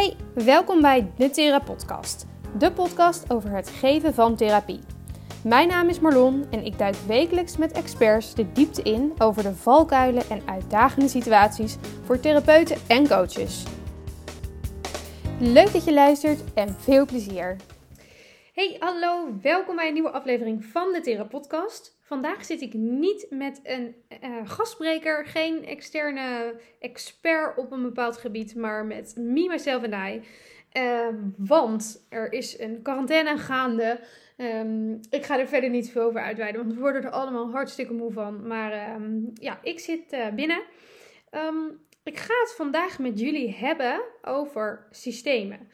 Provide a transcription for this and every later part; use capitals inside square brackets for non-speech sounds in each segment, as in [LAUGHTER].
Hey, welkom bij de Therapodcast. De podcast over het geven van therapie. Mijn naam is Marlon en ik duik wekelijks met experts de diepte in over de valkuilen en uitdagende situaties voor therapeuten en coaches. Leuk dat je luistert en veel plezier. Hey, hallo, welkom bij een nieuwe aflevering van de Therapodcast. Vandaag zit ik niet met een uh, gastspreker, geen externe expert op een bepaald gebied, maar met me, myself en I. Uh, want er is een quarantaine gaande. Um, ik ga er verder niet veel over uitweiden, want we worden er allemaal hartstikke moe van. Maar um, ja, ik zit uh, binnen. Um, ik ga het vandaag met jullie hebben over systemen.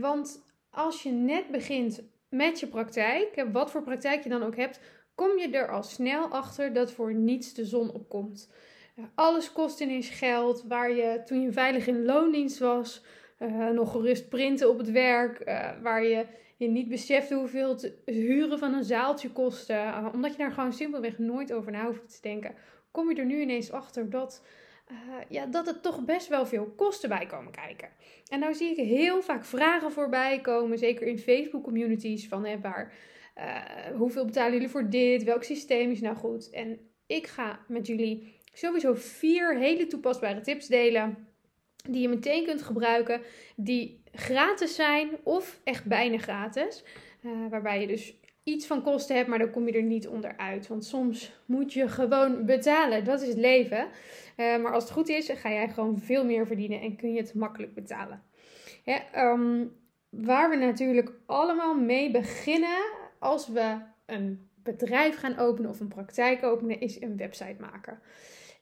Want als je net begint met je praktijk, wat voor praktijk je dan ook hebt, kom je er al snel achter dat voor niets de zon opkomt. Alles kost ineens geld, waar je toen je veilig in loondienst was, uh, nog gerust printen op het werk, uh, waar je je niet besefte hoeveel het huren van een zaaltje kostte, omdat je daar gewoon simpelweg nooit over na hoeft te denken, kom je er nu ineens achter dat, ja, dat er toch best wel veel kosten bij komen kijken. En nou zie ik heel vaak vragen voorbij komen, zeker in Facebook communities, van hè, waar uh, hoeveel betalen jullie voor dit? Welk systeem is nou goed? En ik ga met jullie sowieso vier hele toepasbare tips delen. Die je meteen kunt gebruiken. Die gratis zijn of echt bijna gratis. Uh, waarbij je dus iets van kosten hebt, maar dan kom je er niet onderuit. Want soms moet je gewoon betalen. Dat is het leven. Uh, maar als het goed is, ga jij gewoon veel meer verdienen en kun je het makkelijk betalen. Um, waar we natuurlijk allemaal mee beginnen als we een bedrijf gaan openen of een praktijk openen, is een website maken.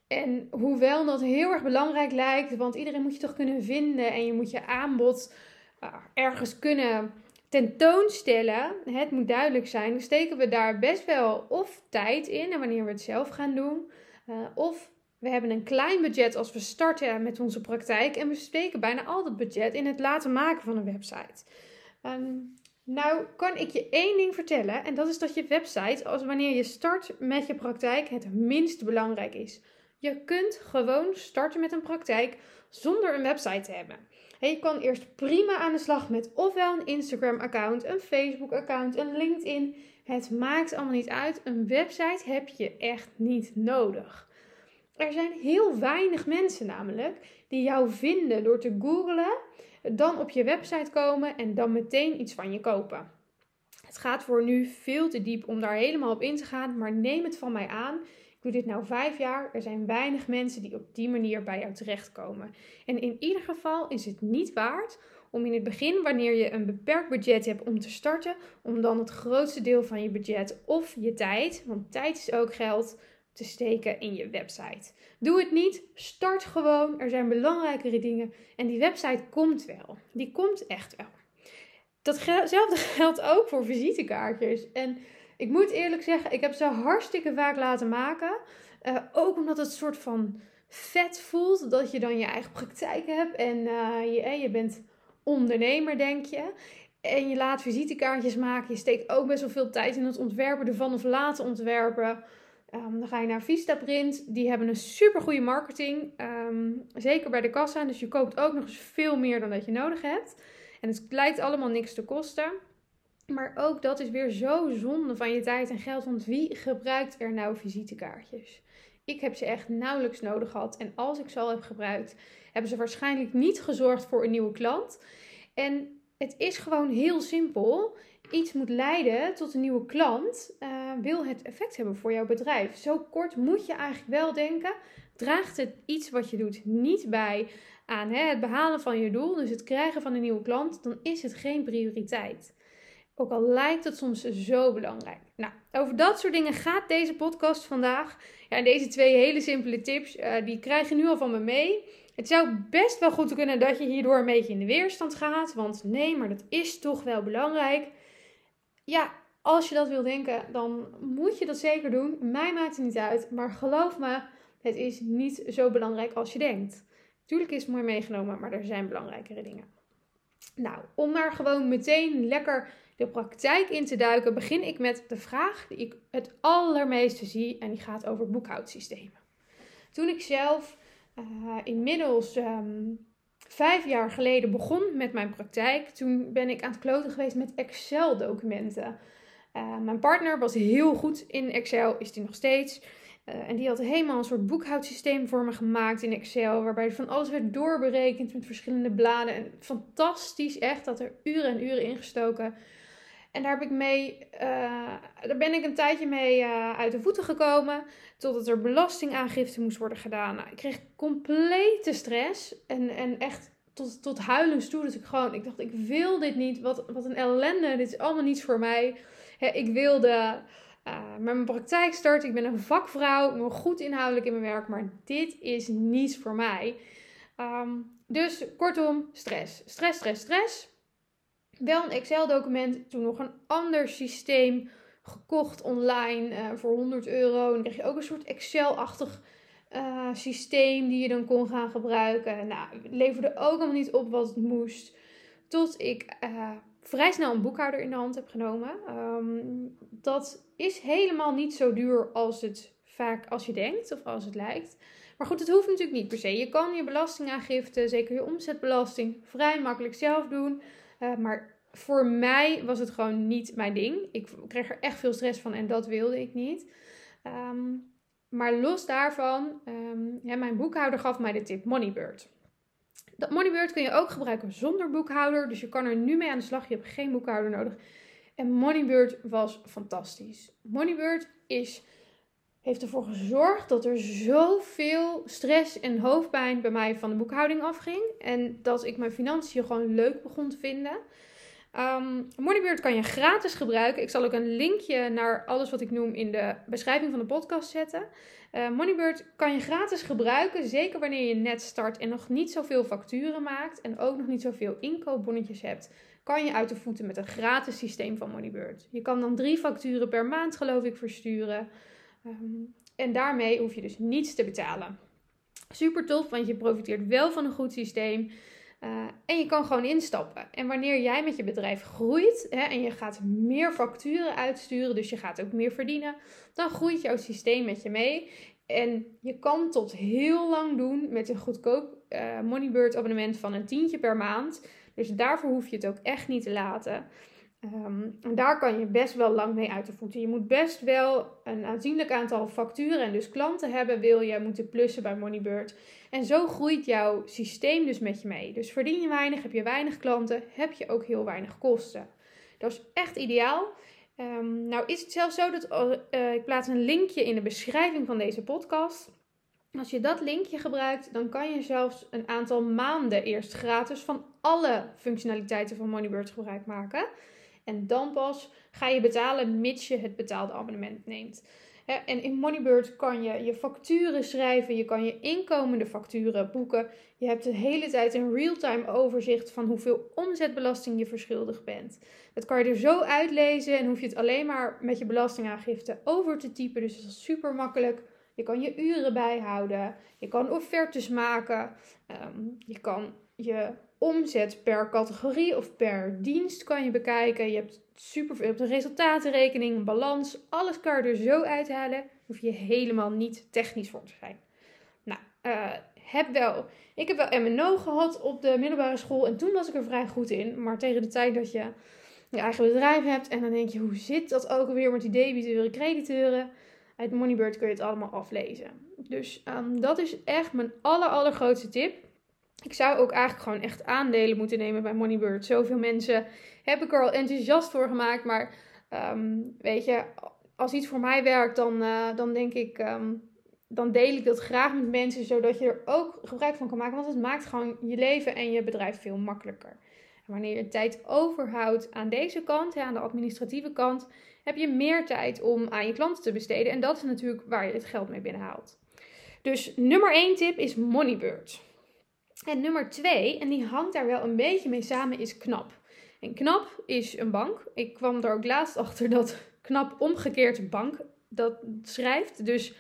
En hoewel dat heel erg belangrijk lijkt, want iedereen moet je toch kunnen vinden en je moet je aanbod uh, ergens kunnen tentoonstellen, het moet duidelijk zijn, steken we daar best wel of tijd in en wanneer we het zelf gaan doen, uh, of we hebben een klein budget als we starten met onze praktijk en we steken bijna al dat budget in het laten maken van een website. Um, nou, kan ik je één ding vertellen. En dat is dat je website, als wanneer je start met je praktijk, het minst belangrijk is. Je kunt gewoon starten met een praktijk zonder een website te hebben. Je kan eerst prima aan de slag met ofwel een Instagram-account, een Facebook-account, een LinkedIn. Het maakt allemaal niet uit. Een website heb je echt niet nodig. Er zijn heel weinig mensen namelijk die jou vinden door te googlen dan op je website komen en dan meteen iets van je kopen. Het gaat voor nu veel te diep om daar helemaal op in te gaan, maar neem het van mij aan. Ik doe dit nu vijf jaar. Er zijn weinig mensen die op die manier bij jou terechtkomen. En in ieder geval is het niet waard om in het begin, wanneer je een beperkt budget hebt om te starten, om dan het grootste deel van je budget of je tijd, want tijd is ook geld, te steken in je website. Doe het niet, start gewoon. Er zijn belangrijkere dingen en die website komt wel. Die komt echt wel. Datzelfde [LAUGHS] geldt ook voor visitekaartjes. En ik moet eerlijk zeggen, ik heb ze hartstikke vaak laten maken. Uh, ook omdat het soort van vet voelt dat je dan je eigen praktijk hebt en uh, je, je bent ondernemer, denk je. En je laat visitekaartjes maken. Je steekt ook best wel veel tijd in het ontwerpen ervan of laten ontwerpen. Um, dan ga je naar Vistaprint. Die hebben een super goede marketing. Um, zeker bij de kassa. Dus je koopt ook nog eens veel meer dan dat je nodig hebt. En het lijkt allemaal niks te kosten. Maar ook dat is weer zo zonde van je tijd en geld. Want wie gebruikt er nou visitekaartjes? Ik heb ze echt nauwelijks nodig gehad. En als ik ze al heb gebruikt, hebben ze waarschijnlijk niet gezorgd voor een nieuwe klant. En het is gewoon heel simpel iets moet leiden tot een nieuwe klant, uh, wil het effect hebben voor jouw bedrijf. Zo kort moet je eigenlijk wel denken: draagt het iets wat je doet niet bij aan het behalen van je doel, dus het krijgen van een nieuwe klant, dan is het geen prioriteit. Ook al lijkt het soms zo belangrijk. Nou, over dat soort dingen gaat deze podcast vandaag. Ja, deze twee hele simpele tips, uh, die krijg je nu al van me mee. Het zou best wel goed kunnen dat je hierdoor een beetje in de weerstand gaat. Want nee, maar dat is toch wel belangrijk ja, als je dat wil denken, dan moet je dat zeker doen. Mij maakt het niet uit, maar geloof me, het is niet zo belangrijk als je denkt. Tuurlijk is het mooi meegenomen, maar er zijn belangrijkere dingen. Nou, om maar gewoon meteen lekker de praktijk in te duiken, begin ik met de vraag die ik het allermeeste zie en die gaat over boekhoudsystemen. Toen ik zelf uh, inmiddels um, vijf jaar geleden begon met mijn praktijk, toen ben ik aan het kloten geweest met Excel-documenten. Uh, mijn partner was heel goed in Excel, is hij nog steeds. Uh, en die had helemaal een soort boekhoudsysteem voor me gemaakt in Excel, waarbij van alles werd doorberekend met verschillende bladen. En fantastisch, echt, dat er uren en uren ingestoken. En daar heb ik mee, uh, daar ben ik een tijdje mee uh, uit de voeten gekomen. Totdat er belastingaangifte moest worden gedaan. Nou, ik kreeg complete stress. En, en echt tot, tot huilens toe. Dus ik gewoon, ik dacht, ik wil dit niet. Wat, wat een ellende. Dit is allemaal niets voor mij. ik wilde met mijn praktijk starten. Ik ben een vakvrouw. Ik ben goed inhoudelijk in mijn werk. Maar dit is niets voor mij. Um, dus kortom, stress. Stress, stress, stress wel een Excel-document, toen nog een ander systeem gekocht online uh, voor 100 euro. En kreeg je ook een soort Excel-achtig uh, systeem die je dan kon gaan gebruiken. Nou, het leverde ook allemaal niet op wat het moest. Tot ik vrij snel een boekhouder in de hand heb genomen. Um, dat is helemaal niet zo duur als het vaak als je denkt of als het lijkt. Maar goed, het hoeft natuurlijk niet per se. Je kan je belastingaangifte, zeker je omzetbelasting, vrij makkelijk zelf doen. Uh, maar voor mij was het gewoon niet mijn ding. Ik kreeg er echt veel stress van en dat wilde ik niet. Um, maar los daarvan, ja, mijn boekhouder gaf mij de tip Moneybird. Dat Moneybird kun je ook gebruiken zonder boekhouder. Dus je kan er nu mee aan de slag. Je hebt geen boekhouder nodig. En Moneybird was fantastisch. Moneybird is, heeft ervoor gezorgd dat er zoveel stress en hoofdpijn bij mij van de boekhouding afging. En dat ik mijn financiën gewoon leuk begon te vinden. Um, Moneybird kan je gratis gebruiken. Ik zal ook een linkje naar alles wat ik noem in de beschrijving van de podcast zetten. Uh, Moneybird kan je gratis gebruiken, zeker wanneer je net start en nog niet zoveel facturen maakt en ook nog niet zoveel inkoopbonnetjes hebt. Kan je uit de voeten met een gratis systeem van Moneybird. Je kan dan drie facturen per maand, geloof ik, versturen. Um, en daarmee hoef je dus niets te betalen. Super tof, want je profiteert wel van een goed systeem. Uh, en je kan gewoon instappen. En wanneer jij met je bedrijf groeit hè, en je gaat meer facturen uitsturen, dus je gaat ook meer verdienen, dan groeit jouw systeem met je mee. En je kan tot heel lang doen met een goedkoop uh, Moneybird abonnement van een tientje per maand. Dus daarvoor hoef je het ook echt niet te laten. En daar kan je best wel lang mee uit de voeten. Je moet best wel een aanzienlijk aantal facturen en dus klanten hebben, wil je moeten plussen bij Moneybird. En zo groeit jouw systeem dus met je mee. Dus verdien je weinig, heb je weinig klanten, heb je ook heel weinig kosten. Dat is echt ideaal. Um, nou is het zelfs zo dat uh, ik plaats een linkje in de beschrijving van deze podcast. Als je dat linkje gebruikt, dan kan je zelfs een aantal maanden eerst gratis van alle functionaliteiten van Moneybird gebruik maken. En dan pas ga je betalen mits je het betaalde abonnement neemt. En in Moneybird kan je je facturen schrijven, je kan je inkomende facturen boeken. Je hebt de hele tijd een real-time overzicht van hoeveel omzetbelasting je verschuldigd bent. Dat kan je er zo uitlezen en hoef je het alleen maar met je belastingaangifte over te typen. Dus dat is super makkelijk. Je kan je uren bijhouden, je kan offertes maken, um, je kan je omzet per categorie of per dienst kan je bekijken. Je hebt super je hebt een resultatenrekening, balans. Alles kan je er zo uithalen. Hoef je helemaal niet technisch voor te zijn. Nou, uh, heb wel. Ik heb wel MNO gehad op de middelbare school. En toen was ik er vrij goed in. Maar tegen de tijd dat je je eigen bedrijf hebt. En dan denk je, hoe zit dat ook alweer met die debiteuren, crediteuren? Uit Moneybird kun je het allemaal aflezen. Dus um, dat is echt mijn aller, allergrootste tip. Ik zou ook eigenlijk gewoon echt aandelen moeten nemen bij Moneybird. Zoveel mensen heb ik er al enthousiast voor gemaakt. Maar um, weet je, als iets voor mij werkt, dan, uh, dan denk ik, um, dan deel ik dat graag met mensen. Zodat je er ook gebruik van kan maken. Want het maakt gewoon je leven en je bedrijf veel makkelijker. Wanneer je tijd overhoudt aan deze kant, aan de administratieve kant, heb je meer tijd om aan je klanten te besteden. En dat is natuurlijk waar je het geld mee binnenhaalt. Dus nummer 1 tip is Moneybird. En nummer twee, en die hangt daar wel een beetje mee samen, is KNAP. En KNAP is een bank. Ik kwam er ook laatst [LAUGHS] achter dat KNAP omgekeerd bank dat schrijft. Dus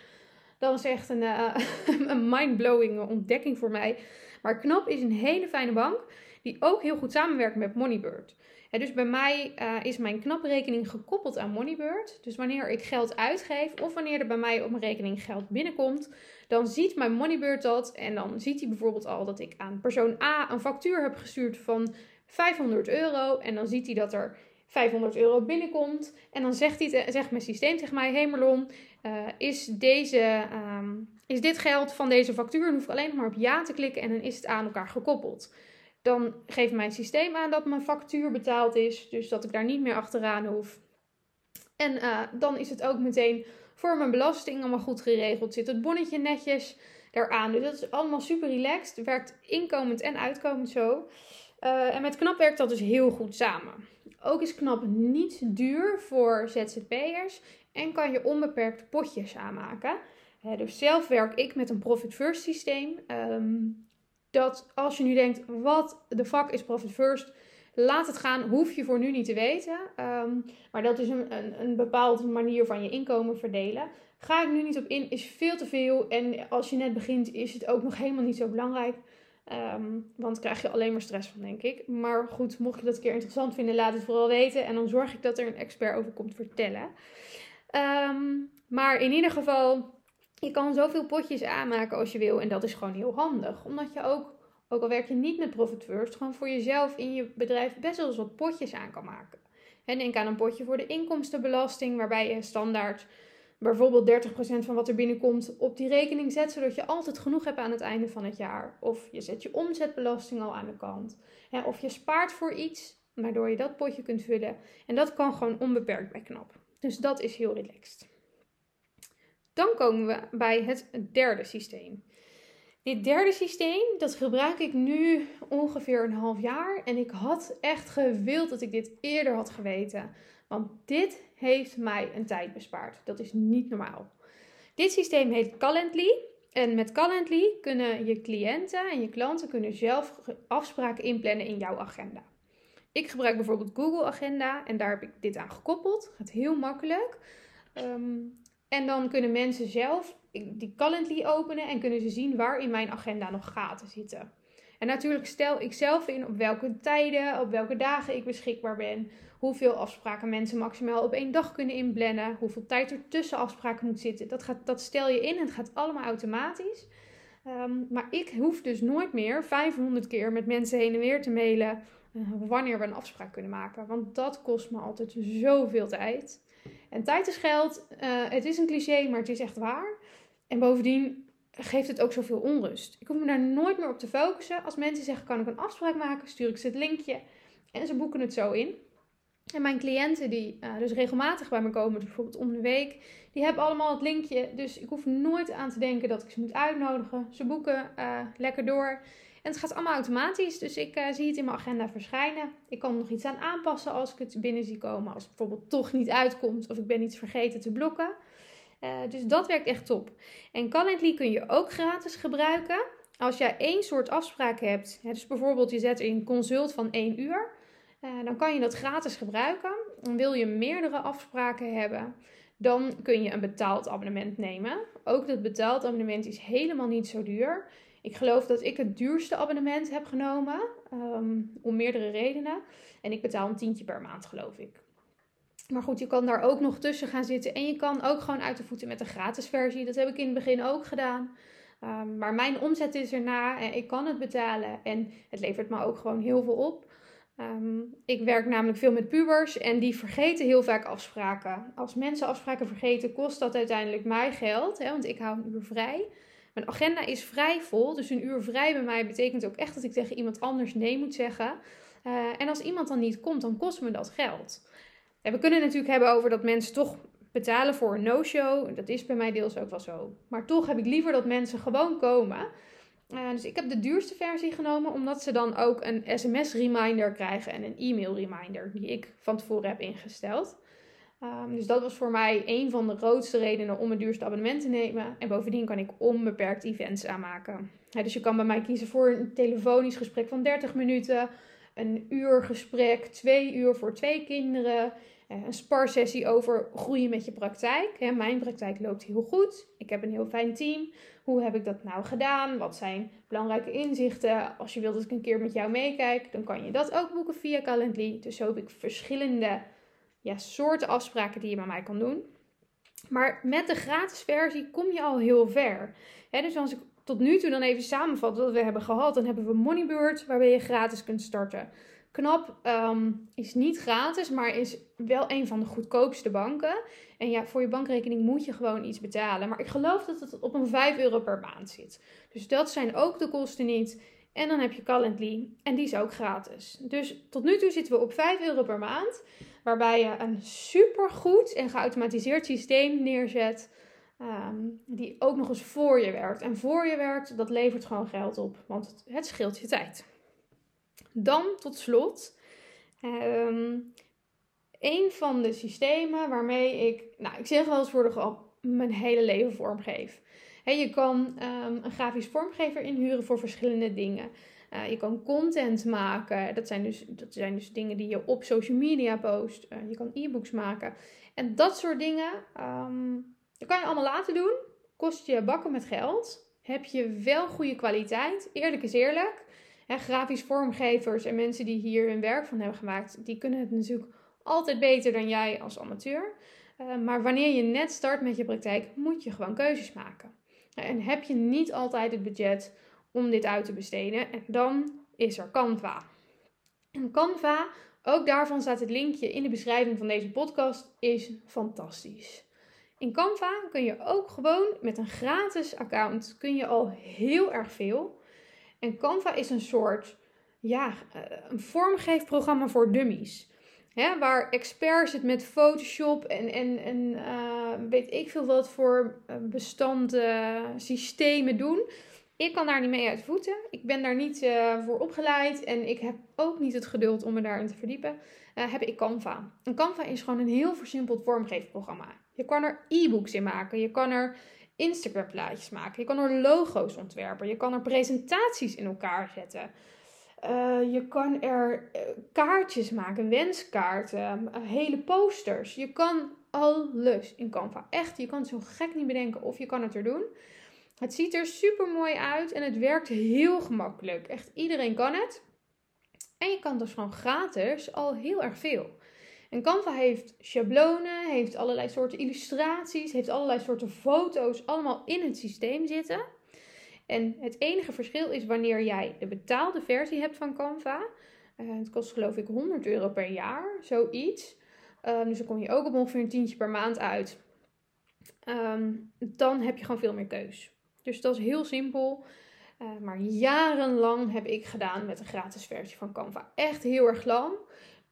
dat was echt een, uh, [LAUGHS] een mindblowing ontdekking voor mij. Maar KNAP is een hele fijne bank. die ook heel goed samenwerkt met Moneybird. Dus bij mij uh, is mijn knaprekening gekoppeld aan Moneybird. Dus wanneer ik geld uitgeef of wanneer er bij mij op mijn rekening geld binnenkomt, dan ziet mijn Moneybird dat en dan ziet hij bijvoorbeeld al dat ik aan persoon A een factuur heb gestuurd van 500 euro en dan ziet hij dat er 500 euro binnenkomt. En dan zegt, hij, zegt mijn systeem tegen mij: Hey Marlon, uh, is, deze, ehm, is dit geld van deze factuur? Dan hoef ik alleen nog maar op ja te klikken en dan is het aan elkaar gekoppeld. Dan geeft mijn systeem aan dat mijn factuur betaald is, dus dat ik daar niet meer achteraan hoef. En uh, dan is het ook meteen voor mijn belasting allemaal goed geregeld. Zit het bonnetje netjes eraan. Dus dat is allemaal super relaxed. Werkt inkomend en uitkomend zo. Uh, en met Knap werkt dat dus heel goed samen. Ook is Knap niet duur voor ZZP'ers en kan je onbeperkt potjes aanmaken. dus zelf werk ik met een Profit First systeem. Ehm, dat als je nu denkt, wat de fuck is Profit First? Laat het gaan, hoef je voor nu niet te weten. Ehm, maar dat is een, een, een bepaalde manier van je inkomen verdelen. Ga ik nu niet op in, is veel te veel. En als je net begint, is het ook nog helemaal niet zo belangrijk. Um, want krijg je alleen maar stress van, denk ik. Maar goed, mocht je dat een keer interessant vinden, laat het vooral weten. En dan zorg ik dat er een expert over komt vertellen. Um, maar in ieder geval, je kan zoveel potjes aanmaken als je wil. En dat is gewoon heel handig. Omdat je ook, ook al werk je niet met Profit gewoon voor jezelf in je bedrijf best wel eens wat potjes aan kan maken. En denk aan een potje voor de inkomstenbelasting, waarbij je standaard bijvoorbeeld 30% van wat er binnenkomt op die rekening zet, zodat je altijd genoeg hebt aan het einde van het jaar. Of je zet je omzetbelasting al aan de kant. Of je spaart voor iets, waardoor je dat potje kunt vullen. En dat kan gewoon onbeperkt bij KNAP. Dus dat is heel relaxed. Dan komen we bij het derde systeem. Dit derde systeem, dat gebruik ik nu ongeveer een half jaar. En ik had echt gewild dat ik dit eerder had geweten. Want dit heeft mij een tijd bespaard. Dat is niet normaal. Dit systeem heet Calendly. En met Calendly kunnen je cliënten en je klanten kunnen zelf afspraken inplannen in jouw agenda. Ik gebruik bijvoorbeeld Google Agenda en daar heb ik dit aan gekoppeld. Gaat heel makkelijk. Ehm, en dan kunnen mensen zelf die Calendly openen en kunnen ze zien waar in mijn agenda nog gaten zitten. En natuurlijk stel ik zelf in op welke tijden, op welke dagen ik beschikbaar ben. Hoeveel afspraken mensen maximaal op één dag kunnen inplannen. Hoeveel tijd er tussen afspraken moet zitten. Dat, gaat, dat stel je in en het gaat allemaal automatisch. Ehm, maar ik hoef dus nooit meer 500 keer met mensen heen en weer te mailen. Uh, wanneer we een afspraak kunnen maken. Want dat kost me altijd zoveel tijd. En tijd is geld. Uh, het is een cliché, maar het is echt waar. En bovendien geeft het ook zoveel onrust. Ik hoef me daar nooit meer op te focussen. Als mensen zeggen, kan ik een afspraak maken? Stuur ik ze het linkje. En ze boeken het zo in. En mijn cliënten die uh, dus regelmatig bij me komen, bijvoorbeeld om de week, die hebben allemaal het linkje. Dus ik hoef nooit aan te denken dat ik ze moet uitnodigen. Ze boeken uh, lekker door. Het gaat allemaal automatisch. Dus ik uh, zie het in mijn agenda verschijnen. Ik kan er nog iets aan aanpassen als ik het binnen zie komen. Als het bijvoorbeeld toch niet uitkomt of ik ben iets vergeten te blokken. dus dat werkt echt top. En Calendly kun je ook gratis gebruiken. Als jij één soort afspraak hebt, dus bijvoorbeeld je zet een consult van één uur, uh, dan kan je dat gratis gebruiken. En wil je meerdere afspraken hebben, dan kun je een betaald abonnement nemen. Ook dat betaald abonnement is helemaal niet zo duur. Ik geloof dat ik het duurste abonnement heb genomen, um, om meerdere redenen. En ik betaal een tientje per maand, geloof ik. Maar goed, je kan daar ook nog tussen gaan zitten. En je kan ook gewoon uit de voeten met de gratis versie. Dat heb ik in het begin ook gedaan. Um, maar mijn omzet is erna en ik kan het betalen. En het levert me ook gewoon heel veel op. Um, ik werk namelijk veel met pubers en die vergeten heel vaak afspraken. Als mensen afspraken vergeten, kost dat uiteindelijk mij geld, hè, want ik hou een uur vrij. Mijn agenda is vrij vol, dus een uur vrij bij mij betekent ook echt dat ik tegen iemand anders nee moet zeggen. Uh, en als iemand dan niet komt, dan kost me dat geld. We kunnen het natuurlijk hebben over dat mensen toch betalen voor een no-show. Dat is bij mij deels ook wel zo. Maar toch heb ik liever dat mensen gewoon komen. Uh, dus ik heb de duurste versie genomen, omdat ze dan ook een sms-reminder krijgen en een e-mail-reminder, die ik van tevoren heb ingesteld. Um, dus dat was voor mij een van de grootste redenen om een duurste abonnement te nemen. En bovendien kan ik onbeperkt events aanmaken. dus je kan bij mij kiezen voor een telefonisch gesprek van 30 minuten, een uur gesprek, twee uur voor twee kinderen. uh, een sparsessie over groeien met je praktijk. mijn praktijk loopt heel goed. Ik heb een heel fijn team. Hoe heb ik dat nou gedaan? Wat zijn belangrijke inzichten? Als je wilt dat ik een keer met jou meekijk, dan kan je dat ook boeken via Calendly. Dus zo heb ik verschillende ja, soorten afspraken die je bij mij kan doen. Maar met de gratis versie kom je al heel ver. dus als ik tot nu toe dan even samenvat wat we hebben gehad, dan hebben we Moneybird, waarbij je gratis kunt starten. Knap ehm, is niet gratis, maar is wel een van de goedkoopste banken. En ja, voor je bankrekening moet je gewoon iets betalen. Maar ik geloof dat het op een 5 euro per maand zit. Dus dat zijn ook de kosten niet. En dan heb je Calendly en die is ook gratis. Dus tot nu toe zitten we op 5 euro per maand. Waarbij je een supergoed en geautomatiseerd systeem neerzet. Ehm, die ook nog eens voor je werkt. En voor je werkt, dat levert gewoon geld op. Want het, het scheelt je tijd. Dan tot slot. Um, een van de systemen waarmee ik, nou ik zeg wel eens voor de mijn hele leven vormgeef. je kan ehm, een grafisch vormgever inhuren voor verschillende dingen. Uh, je kan content maken. Dat zijn, dus, dat zijn dus dingen die je op social media post. Uh, je kan e-books maken. En dat soort dingen. Um, dat kan je allemaal laten doen. Kost je bakken met geld. Heb je wel goede kwaliteit. Eerlijk is eerlijk. En grafisch vormgevers en mensen die hier hun werk van hebben gemaakt. Die kunnen het natuurlijk altijd beter dan jij als amateur. Uh, maar wanneer je net start met je praktijk, moet je gewoon keuzes maken. En heb je niet altijd het budget om dit uit te besteden. En dan is er Canva. En Canva, ook daarvan staat het linkje in de beschrijving van deze podcast, is fantastisch. In Canva kun je ook gewoon met een gratis account kun je al heel erg veel. En Canva is een soort ja, eh, een vormgeefprogramma voor dummies. Hè, waar experts het met Photoshop en, en, en uh, weet ik veel wat voor eh, bestanden, systemen doen. Ik kan daar niet mee uit voeten. Ik ben daar niet uh, voor opgeleid en ik heb ook niet het geduld om me daarin te verdiepen. Uh, heb ik Canva. En Canva is gewoon een heel versimpeld vormgeefprogramma. Je kan er e-books in maken. Je kan er Instagram plaatjes maken. Je kan er logo's ontwerpen. Je kan er presentaties in elkaar zetten. Uh, je kan er kaartjes maken, wenskaarten, hele posters. Je kan alles in Canva. Echt, je kan het zo gek niet bedenken of je kan het er doen. Het ziet er super mooi uit en het werkt heel gemakkelijk. Echt iedereen kan het. En je kan dus gewoon gratis al heel erg veel. En Canva heeft schablonen, heeft allerlei soorten illustraties, heeft allerlei soorten foto's allemaal in het systeem zitten. En het enige verschil is wanneer jij de betaalde versie hebt van Canva. Uh, het kost geloof ik 100 euro per jaar, zoiets. Uh, dus dan kom je ook op ongeveer een tientje per maand uit. Um, dan heb je gewoon veel meer keus. Dus dat is heel simpel. Uh, maar jarenlang heb ik gedaan met de gratis versie van Canva. Echt heel erg lang.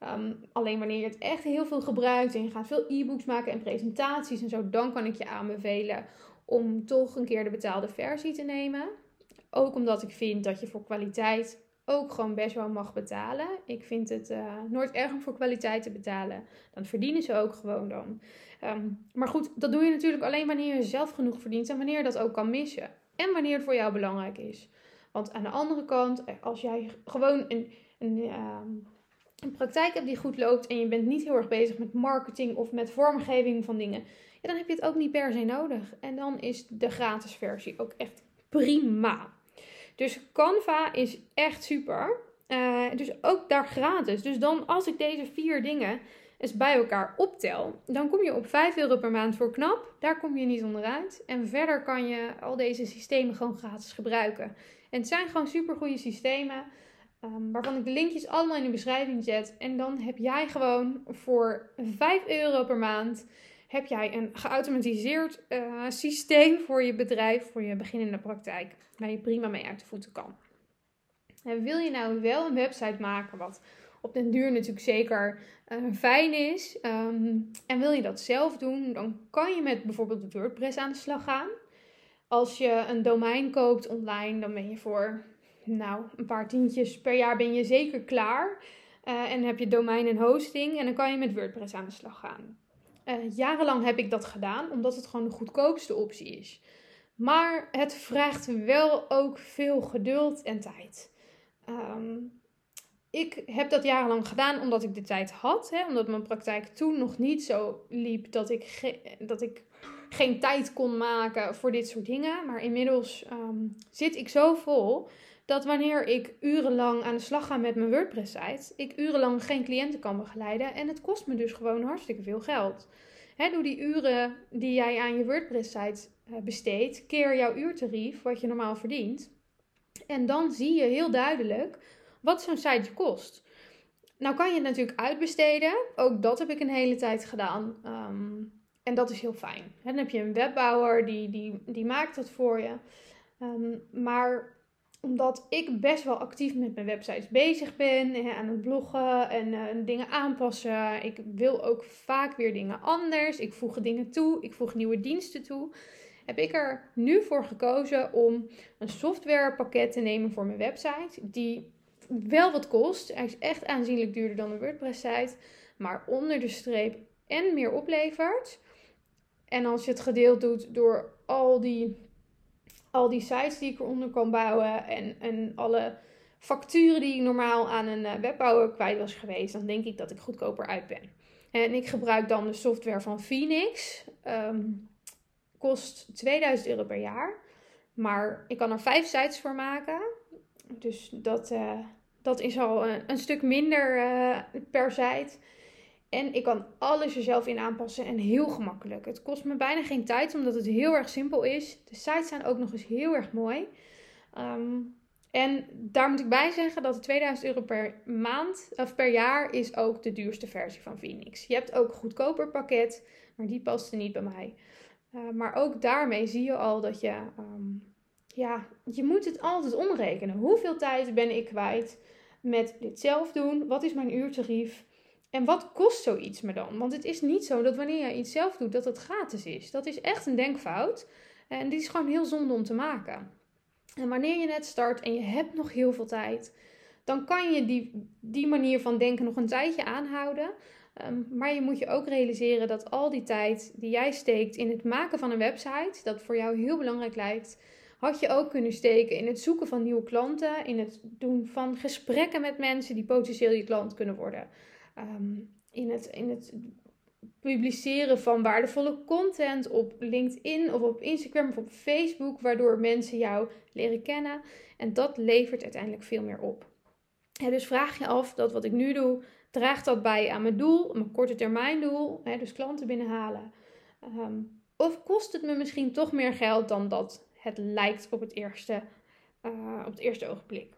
Um, alleen wanneer je het echt heel veel gebruikt en je gaat veel e-books maken en presentaties en zo, dan kan ik je aanbevelen om toch een keer de betaalde versie te nemen. Ook omdat ik vind dat je voor kwaliteit ook gewoon best wel mag betalen. Ik vind het uh, nooit erg om voor kwaliteit te betalen. Dan verdienen ze ook gewoon dan. Um, maar goed, dat doe je natuurlijk alleen wanneer je zelf genoeg verdient en wanneer je dat ook kan missen. En wanneer het voor jou belangrijk is. Want aan de andere kant, eh, als jij gewoon een, een, uh, een praktijk hebt die goed loopt en je bent niet heel erg bezig met marketing of met vormgeving van dingen, ja, dan heb je het ook niet per se nodig. En dan is de gratis versie ook echt prima. Dus Canva is echt super. Uh, dus ook daar gratis. Dus dan als ik deze vier dingen eens bij elkaar optel, dan kom je op 5 euro per maand voor knap. Daar kom je niet onderuit. En verder kan je al deze systemen gewoon gratis gebruiken. En het zijn gewoon super goede systemen. Um, waarvan ik de linkjes allemaal in de beschrijving zet. En dan heb jij gewoon voor 5 euro per maand heb jij een geautomatiseerd uh, systeem voor je bedrijf, voor je beginnende praktijk, waar je prima mee uit de voeten kan. En wil je nou wel een website maken wat op den duur natuurlijk zeker uh, fijn is, um, en wil je dat zelf doen, dan kan je met bijvoorbeeld WordPress aan de slag gaan. Als je een domein koopt online, dan ben je voor nou, een paar tientjes per jaar ben je zeker klaar. Uh, en heb je domein en hosting en dan kan je met WordPress aan de slag gaan. Uh, jarenlang heb ik dat gedaan, omdat het gewoon de goedkoopste optie is. Maar het vraagt wel ook veel geduld en tijd. Um, ik heb dat jarenlang gedaan omdat ik de tijd had. Hè, omdat mijn praktijk toen nog niet zo liep dat ik, dat ik geen tijd kon maken voor dit soort dingen. Maar inmiddels ehm, zit ik zo vol dat wanneer ik urenlang aan de slag ga met mijn WordPress-site, ik urenlang geen cliënten kan begeleiden. En het kost me dus gewoon hartstikke veel geld. Doe die uren die jij aan je WordPress-site uh, besteedt, keer jouw uurtarief, wat je normaal verdient. En dan zie je heel duidelijk wat zo'n site kost. Nou kan je het natuurlijk uitbesteden. Ook dat heb ik een hele tijd gedaan. Ehm, en dat is heel fijn. dan heb je een webbouwer die, die, die maakt dat voor je. Um, maar omdat ik best wel actief met mijn websites bezig ben, hè, aan het bloggen en uh, dingen aanpassen. Ik wil ook vaak weer dingen anders. Ik voeg dingen toe, ik voeg nieuwe diensten toe. Heb ik er nu voor gekozen om een softwarepakket te nemen voor mijn website, die wel wat kost. Hij is echt aanzienlijk duurder dan een WordPress-site, maar onder de streep en meer oplevert. En als je het gedeeld doet door al die al die sites die ik eronder kan bouwen en, en alle facturen die ik normaal aan een eh, webbouwer kwijt was geweest, dan denk ik dat ik goedkoper uit ben. En ik gebruik dan de software van Phoenix. Um, kost 2000 euro per jaar. Maar ik kan er vijf sites voor maken. Dus dat, uh, dat is al een, een stuk minder per site. En ik kan alles er zelf in aanpassen en heel gemakkelijk. Het kost me bijna geen tijd, omdat het heel erg simpel is. De sites zijn ook nog eens heel erg mooi. Ehm, en daar moet ik bij zeggen dat de 2000 euro per maand of per jaar is ook de duurste versie van Phoenix. Je hebt ook een goedkoper pakket, maar die paste niet bij mij. Uh, maar ook daarmee zie je al dat je, um, ja, je moet het altijd omrekenen. Hoeveel tijd ben ik kwijt met dit zelf doen? Wat is mijn uurtarief? En wat kost zoiets me dan? Want het is niet zo dat wanneer je iets zelf doet, dat het gratis is. Dat is echt een denkfout. En die is gewoon heel zonde om te maken. En wanneer je net start en je hebt nog heel veel tijd, dan kan je die, die manier van denken nog een tijdje aanhouden. Um, maar je moet je ook realiseren dat al die tijd die jij steekt in het maken van een website, dat voor jou heel belangrijk lijkt, had je ook kunnen steken in het zoeken van nieuwe klanten, in het doen van gesprekken met mensen die potentieel je klant kunnen worden. Ehm, in, het, in het publiceren van waardevolle content op LinkedIn of op Instagram of op Facebook, waardoor mensen jou leren kennen. En dat levert uiteindelijk veel meer op. dus vraag je af dat wat ik nu doe, draagt dat bij aan mijn doel, mijn korte termijn doel, dus klanten binnenhalen. Ehm, of kost het me misschien toch meer geld dan dat het lijkt op het eerste, uh, op het eerste ogenblik?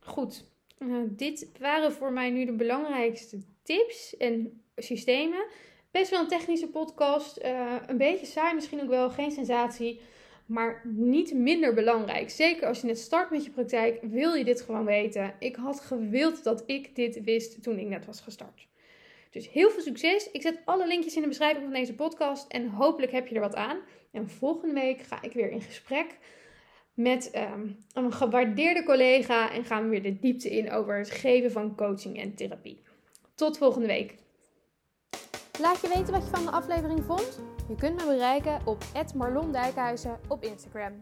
Goed, uh, dit waren voor mij nu de belangrijkste tips en systemen. Best wel een technische podcast. Uh, een beetje saai misschien ook wel, geen sensatie. Maar niet minder belangrijk. Zeker als je net start met je praktijk, wil je dit gewoon weten. Ik had gewild dat ik dit wist toen ik net was gestart. Dus heel veel succes. Ik zet alle linkjes in de beschrijving van deze podcast. En hopelijk heb je er wat aan. En volgende week ga ik weer in gesprek met um, een gewaardeerde collega en gaan we weer de diepte in over het geven van coaching en therapie. Tot volgende week. Laat je weten wat je van de aflevering vond. Je kunt me bereiken op @marlondijkhuizen op Instagram.